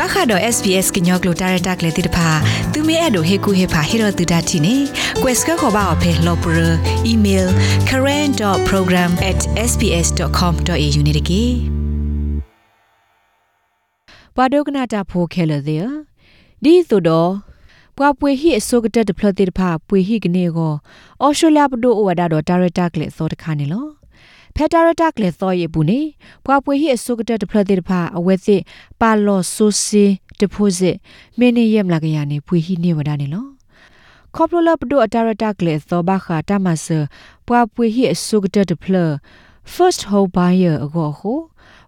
ဘာခါတော့ SBS ကညောကလိုတာရတာကလေးတိတဖာသူမဲအဲ့တို့ဟေကူဟေဖာဟေရတူဒတ်တီနေ quest ကခေါ်ပါအဖေလော်ပရ email current.program@sbs.com.au နေတကေဘွာဒုကနာတာဖိုခဲလတဲ့ဒီဆိုတော့ပွာပွေဟိအစိုးကတက်တဖလတိတဖာပွေဟိကနေကိုအော်စတြေးလျပဒိုဝဒါတော့ဒါရတာကလေးစောတခါနေလော ဖက်တာရတာကလေသောယေဘူးနေပွားပွေဟိအစုကတဲ့တဖလက်တဲ့ဖာအဝဲစစ်ပါလော်ဆိုစီဒီပိုဇစ်မင်းနေရမလာကရနေပွေဟိနေဝဒနေလောခေါပလိုလပဒိုအတာရတာကလေသောဘခာတမဆပွားပွေဟိအစုကတဲ့တဖလ first home buyer အကောဟု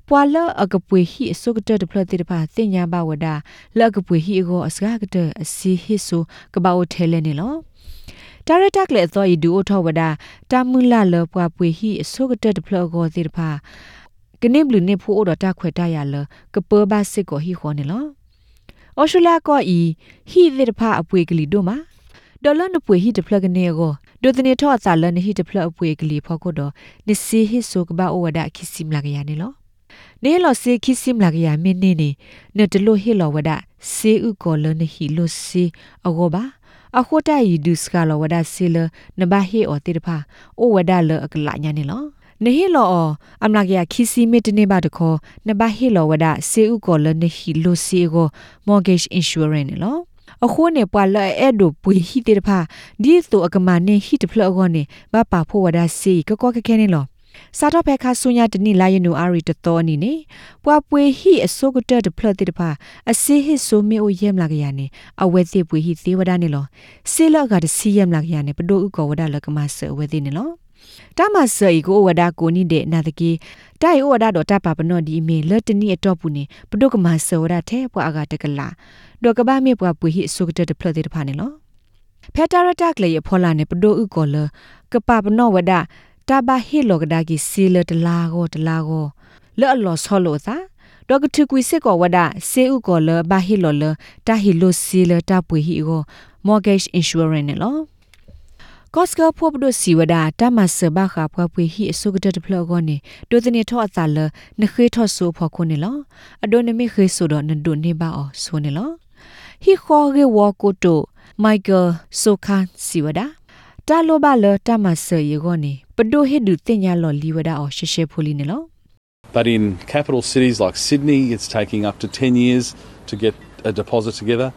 ပွာလအကပွေဟိအစုကတဲ့တဖလက်တဲ့ဖာတင်ညာဘဝဒလကပွေဟိအကောအစကားကတဲ့အစီဟိဆုကပောထဲလဲနေလော တာရတက်လေသောဤဒူအထောဝဒတာမူလာလပွားပွေဟိအစုကတက်တဖလောကိုစီတဖာကနေဘလူနေဖိုးတော့တာခွေတရလကပဘစစ်ကိုဟိခေါနေလောအော်ရှူလာကိုဤဟိဒီတဖာအပွေကလေးတို့မှာဒေါ်လာနပွေဟိတဖလကနေကိုဒိုတနေထောအစာလနဟိတဖလအပွေကလေးဖောက်ကိုတော့နစီဟိဆုကဘာဩဝဒခိစီမလာကရနေလောနေလောစေခိစိမလာကရမင်းနေနေနတလို့ဟိလောဝဒစေဥကောလနဟိလို့စေအဂောပါ အခိုတိုင်ဒုစကလဝဒဆီလနဘဟေအောတိတဖာအိုဝဒလအကလာညာနေလောနေဟေလောအမလာကရခီစီမီတနေပါတခေါ်နဘဟေလောဝဒစေဥကောလနဟီလိုစီကို mortgage insurance လောအခုနေပွာလအဲ့ဒိုပွေဟီတေတဖာဒီဆိုအကမနေဟီတဖလောကောနေဘပါဖို့ဝဒစီကကောကခဲနေလော စာတော့ဖက်ခါဆုညာတနိလာယနူအာရီတတော်နီနေပွာပွေဟိအစိုးကတတဖလတိတဖာအစေဟိဆိုမေအိုယမ်လာကရနေအဝဲသိပွေဟိသေးဝဒနေလောစေလကတစီယမ်လာကရနေပဒိုဥကောဝဒလကမဆအဝဲသိနေလောတမဆေကိုဝဒကိုနိတဲ့နာတကေတိုင်ဝဒတော့တပပနောဒီမေလတနီအတော့ပူနေပဒုကမဆေဝဒထဲပွာအကတကလာဒေါကဘာမေပွာပွေဟိစုကတတဖလတိတဖာနေလောဖက်တာရတက်လေရဖောလာနေပဒိုဥကောလကပပနောဝဒ တဘာဟီလောကဒါကီစီလတလာကိုတလာကိုလော်လော်ဆောလို့သာဒေါကထကွီစစ်ကောဝဒစေဥကောလဘာဟီလော်လတာဟီလိုစီလတာပွေဟီကို mortgage insurance နော်ကော့စကဖို့ပဒစီဝဒတာမဆဘခါဖွားပွေဟီအစုကတတဖလောကောနေဒိုတနေထောအသလနခေထောဆူဖို့ခုနေလောအဒိုနမီခေဆိုတော့နဒိုနေပါအောဆိုနေလောဟီခေါ်ရေဝကိုတိုမိုက်ကယ်ဆိုခန်စီဝဒါတာလိုဘလတာမဆယေကိုနေ ပဒိုဟေဒူတင်ညာလော်လီဝဒါအော်ရှေရှေဖိုလီနေလော But in capital cities like Sydney, it's taking up to 10 years to get a deposit together.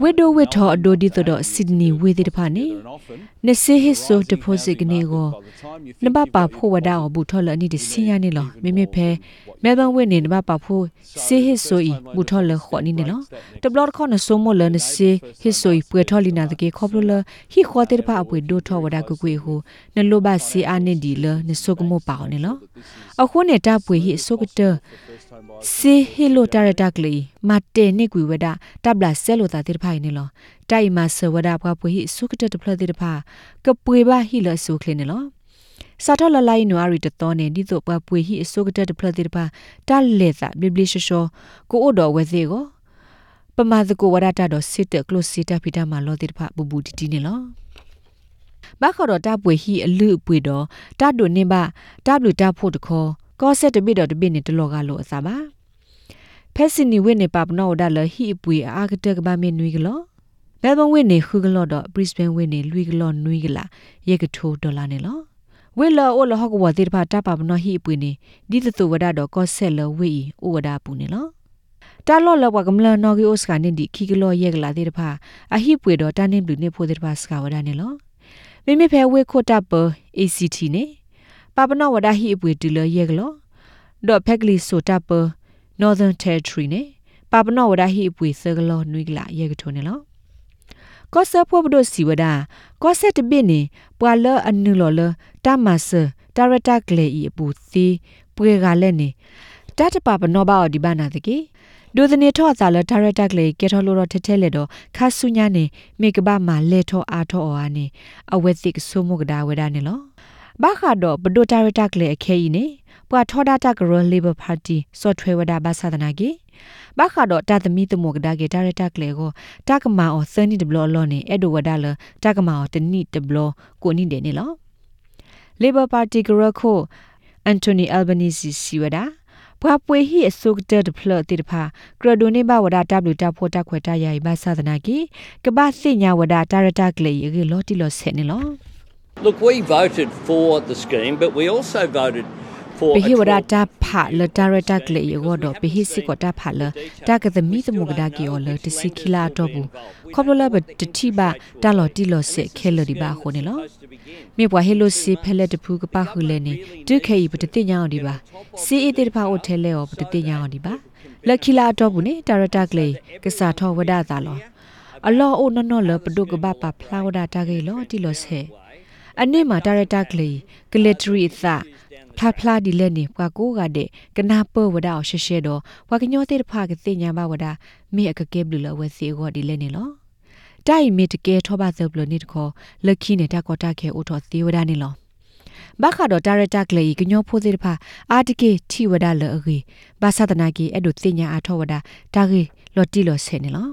ဝေဒိုဝေထောအဒိုဒီတိုဆစ်ဒနီဝေဒီတဖာနေနစေဟစ်ဆိုဒီပိုစစ်ကနေကိုနဘပါဖို့ဝဒါအဘူထောလအနိတစီယာနေလောမေမေဖဲမဲဘန်ဝေနေနဘပါဖို့စေဟစ်ဆိုဤဘူထောလခေါနိနေလောတဘလခေါနဆိုမလနစေဟစ်ဆိုဤပွေထောလီနာတကေခေါပလလဟီခေါတေတဖာအပွေဒိုထောဝဒါကွကွေဟုနလိုဘစီအာနေဒီလနဆုကမောပါနေလောအခုနေတာပွေဟိဆုကတစေဟီလိုတာရတာကလီ မတေနိကွေဝဒတပ်လာဆဲလိုတာတိဖိုင်နေလောတိုင်မဆဝဒဘွားပွေဟိစုကတတဖလတိတဖာကပွေပါဟိလဆုခလနေလောစာထလလိုင်းနွာရီတတော်နေဒီတို့ပွားပွေဟိအစုကတတဖလတိတဖာတလေသာဘီဘလီရှရှောကိုအိုတော်ဝဲသေးကိုပမာသကိုဝရတာတော့စစ်တကလို့စစ်တဖီတာမှာလောတိတဖာဘူဘူတီတီနေလောဘခတော့တပွေဟိအလူပွေတော့တတုနေပါတဘလူတဖို့တခေါ်ကောဆက်တပိတော့တပိနေတလောကလို့အစားပါ ဖက်စနီဝိနေပပနောဒါလဟိပွေအာကတကဘာမေနွေကလောဘဲဘဝိနေခုကလောတော့ Brisbane ဝိနေလွီကလောနွေကလာရေကထိုးဒေါ်လာနေလောဝေလောအိုလဟကဝတိဖာတပပနောဟိပွေနေဒီတသူဝဒတော့ကောဆက်လဝေဤဥဝဒပူနေလောတာလောလဘကမလနော်ဂီအိုစကနေဒီခီကလောယေကလာတိတဖာအဟိပွေတော့တန်းနေဘလူနေဖိုတိတဖာစကဝဒနေလောမိမိဖဲဝေခိုတပ ACT နေပပနောဝဒဟိပွေတူလယေကလောဒေါ်ဖက်ကလီဆိုတပ Northern Territory နေပပနောဝဒဟိပွေဆကလောနွိကလာယေကထုံနေလောကောဆဖို့ဘဒစီဝဒကောဆက်တပိနေပွာလအနုလောလတမဆတာရတာကလေဤပူသီပွေကလည်းနေတတပပနောဘာဒီဘာနာတကေဒိုဒနေထောသာလဒါရတာကလေကေထောလိုတော့ထထဲလေတော့ခါဆုညာနေမေကဘာမာလေထောအာထောအော်အနေအဝဲသိကဆုမုကဒါဝဒနေလောဘာခါတော့ဘဒိုဒါရတာကလေအခဲဤနေ ပွာထောဒတာကရလေဘာပါတီဆော့ထွဲဝဒဘာသာဒနာကေဘာခါတော့တာသမီတမောကဒါကေဒါရတာကလေကိုတာကမာအော်စနီဒဘလောလောနေအဲ့ဒိုဝဒါလတာကမာအော်တနိဒဘလောကိုနိတယ်နေလော Labor Party ကရခို Anthony Albanese စီဝဒါပွားပွေဟိအစုကတဒဖလတိတဖာကရဒိုနေဘဝဒတာဘလူတာဖောတာခွေတာယာဘာသာဒနာကီကဘာစိညာဝဒတာရတာကလေရေလောတီလောဆေနေလော Look, we voted for the scheme, but we also voted for ပ a ဟိဝဒ12တာဖာလတာရတာကလေယေကိုတော့ပဟိစိကောတာဖာလတာကသမီသမုကဒါကီအော်လတစီခီလာတော့ဘူးခေါပလလဘတတိပါတာလော်တီလော်စေခဲလဒီပါခုန်လောမြေပွားဟေလိုစီဖဲလက်တဖူကပါခုလဲနေဒုခေဤပတတိညာအောင်ဒီပါစီအီတေတဖာအိုထဲလဲအော်ပတတိညာအောင်ဒီပါလက်ခီလာတော့ဘူးနေတာရတာကလေကစားထောဝဒတာလောအလောအိုနော်နော်လပဒုကဘပါဖလာဝဒတာကေလောတီလော်ဆေအနစ်မှာတာရတာကလေကလစ်ထရီသ ဖလာဖလာဒီလက်နေကွာကိုကတဲ့ကနာပဝဒအောင်ရှေရှေတော့ကွာကညောတေတဖာကတိညာဘဝဒမိအကကေဘလူလဝစီကိုဒီလက်နေလောတိုင်မီတကဲထောပါသဘလနေတခေါ်လက်ခီနေတာကောတာခဲအိုထောသေးဝဒနေလောဘခါတော့ဒါရတာကလေးကညောဖိုးသေးတဖာအာတကေထီဝဒလအဂေဘာသာတနာကေအဲ့ဒိုတင်ညာအထောဝဒတာဂေလော်တီလော်ဆဲနေလော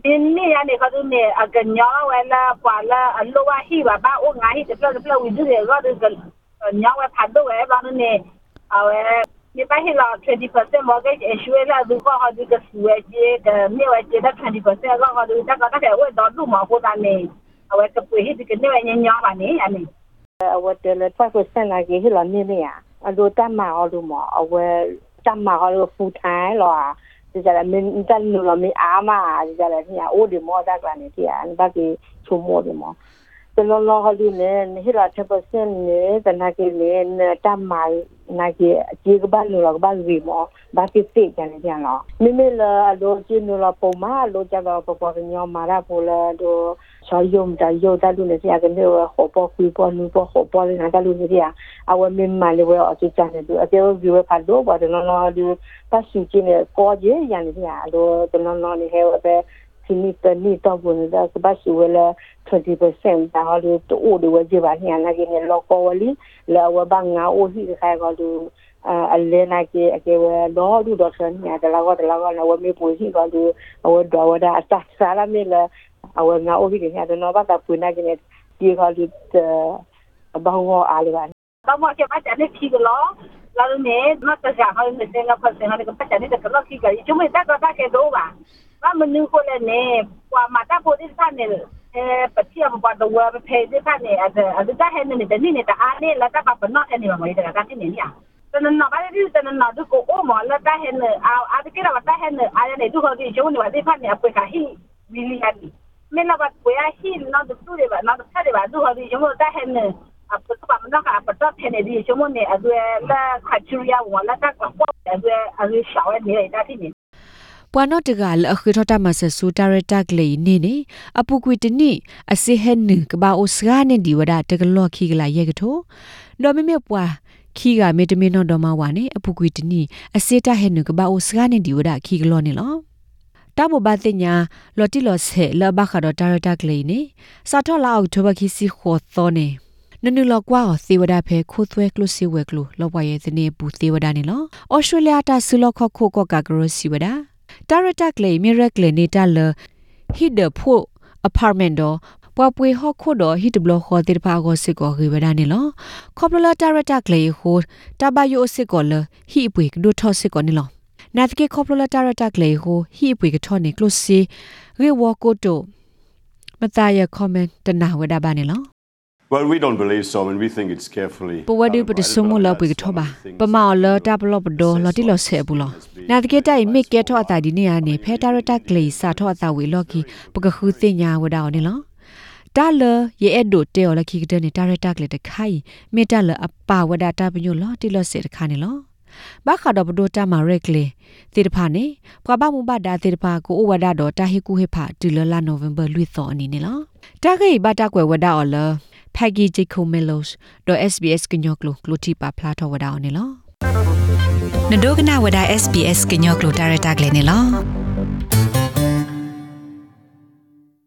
Ini ya ni kadu ni agaknya wala wala alo wa hi ba ba o ngai te pla pla wi du ga du ga nya wa pha do wa ba ni awe ni ba hi la 20% mortgage issue la du ko ha du ga su wa je ga ni wa je da 20% ga ha du da ga da ke wa do du ma ko da ni awe ka pu hi du ga ni wa nya nya ba ni ya ni အဝတ်တယ်5%လာကြီးဟလာနေနေရအလိုတမအော်လို့မအဝဲတမအော်လို့ဖူထိုင်းလောဒီကြတယ်မင်းတန်လို့မအားမဒီကြတယ်ညအိုဒီမောတာကနေတီအန်ဘကီချုံမောဒီမော တလောလောဟလူနေဟလာ10%နေတနာကီနေတမနာကီအကြီးကဘာလို့ကဘာဝီမောဘာကီစိတ်ကြတယ်ကြလောမိမိလာအလိုကျင်းလို့ပုံမအလိုကြတော့ပပကညောမာရပိုလာတော့ so yom da yo da lu ne sia ke ne wa ho po ku po nu po ho po le na da lu ne sia a wa min ma le wa o ti cha ne du a te vi wa pa do ba de no no du pa su chi ne ko je ya ne sia do de no no ne he wa be ti ni te ni to bu ne da ba su wa le 20% da ha lu to o de wa je ba ni na ke ne lo ko wa li la wa ba nga o hi ka ga du အလဲနာကေအကေဝလောဒူဒေါ်ဆန်ညာတလာကတလာကနဝမေပူစီကဒူအဝဒဝဒအစဆာလာမေလာအဝငါအိုဘီကညာတနောဘတာပူနာကနေဒီကလူတဘောင်းဝအားလေးပါ ka mo ke ba cha ni thi ga lo la lu ne ma ta ja ha ni se nga pa se ha ni ka pa cha ni ka lo ki ga ju me ta ka ta ke do ba ba mu nu ko le ne kwa ma ta ko di sa ne eh pa ti am ba do wa pe di sa ne a da a da he ne ne ni ne ta a ne la ta pa pa no ne ma ma da ka ti ne ni a တနနာပါလေတနနာဒုကိုအိုမလာတာဟဲ့နေအာအဒကိရဝတာဟဲ့နေအာရနေဒုခေါ်ဒီကျုံးနေပါဒီဖတ်နေအပွေခါဟိမီလီယန်မင်းလာပါပွေဟိနောက်ဒုတွေပါနောက်ဆက်တွေပါဒုခေါ်ဒီကျုံးတာဟဲ့နေအ ပစပါမနာကအပတော့ဖဲနေဒီကျုံးနေအတွေ့လာခချူရီယာဝလာတာကပေါ့အတွေ့အတွေ့ရှောင်းနေတာတိနေပွာနော့တကလအခရထမဆဆူတာရတက်လေနေနေအပုကွေတနိအစိဟဲနကဘာအိုစဂါနေဒီဝဒတကလော့ခီကလာယေကထိုဒေါ်မမေပွာခီကမေတမင်းတော့တော်မဝါနေအပုကွေတနိအစိတဟဲနကဘာအိုစဂါနေဒီဝဒခီကလော့နေလောတဘဘတိညာလော်တီလော်ဆေလဘခါတော့တာရတက်လေနေစာထော်လာအောက်တိုဘခီစီခေါ်သောနေနနုလောက်ကွာသေဝဒဖဲခိုးသွဲကလုစီဝဲကလုလောက်ပွားရဲ့ဇနေဘူးသေဝဒနေလောဩစတြေးလျတာဆူလောက်ခခိုကောကဂရစီဝဒ တာရတက်လေမီရက်လေနေတာလဟစ်ဒဖို့အပါမန့်တော့ပွားပွေဟော့ခိုတော့ဟစ်ဘလခေါ်တဲ့ပါကိုစစ်ကိုခေဝဒနေလောခေါပလလာတာရတက်လေဟိုတဘယိုစစ်ကိုလဟိပွေကဒုထောစစ်ကိုနေလောနာတကေခေါပလလာတာရတက်လေဟိုဟိပွေကထောနေကလုစီရေဝကိုတိုမတရ comment တနာဝဒပါနေလော Well, we don't believe so, and we think it's carefully. ပဝဒုပတဆုမလပွေကထောပါပမောလတာဘလပဒလတိလဆေဘူးလနာတကေတိုင်မိကေထောအတာဒီနေရနေဖဲတာရတကလေးစာထောအတာဝေလော်ကီပကခုသိညာဝဒါော်နေလောတာလယေအဒိုတေော်လခိကတဲ့နေတာရတကလေးတခိုင်မေတလအပါဝဒတာပညိုလောတိလဆေတခါနေလောဘာခါတော့ဘဒိုတာမာရက်လေတေတဖာနေပွာဘမှုဘဒါတေတဖာကိုဩဝဒတော့တာဟီကူဟေဖာဒီလလာနိုဝင်ဘာလွိသောအနေနေလောတာခေဘတာကွယ်ဝဒါော်လ Peggy Jacob Melos .sbs ကညောကလိုကလိုတီပါဖလာထောဝဒါအောင်နေလောနဒိုကနာဝဒ SBS ကညောကလိုတာရတာကလေးနေလော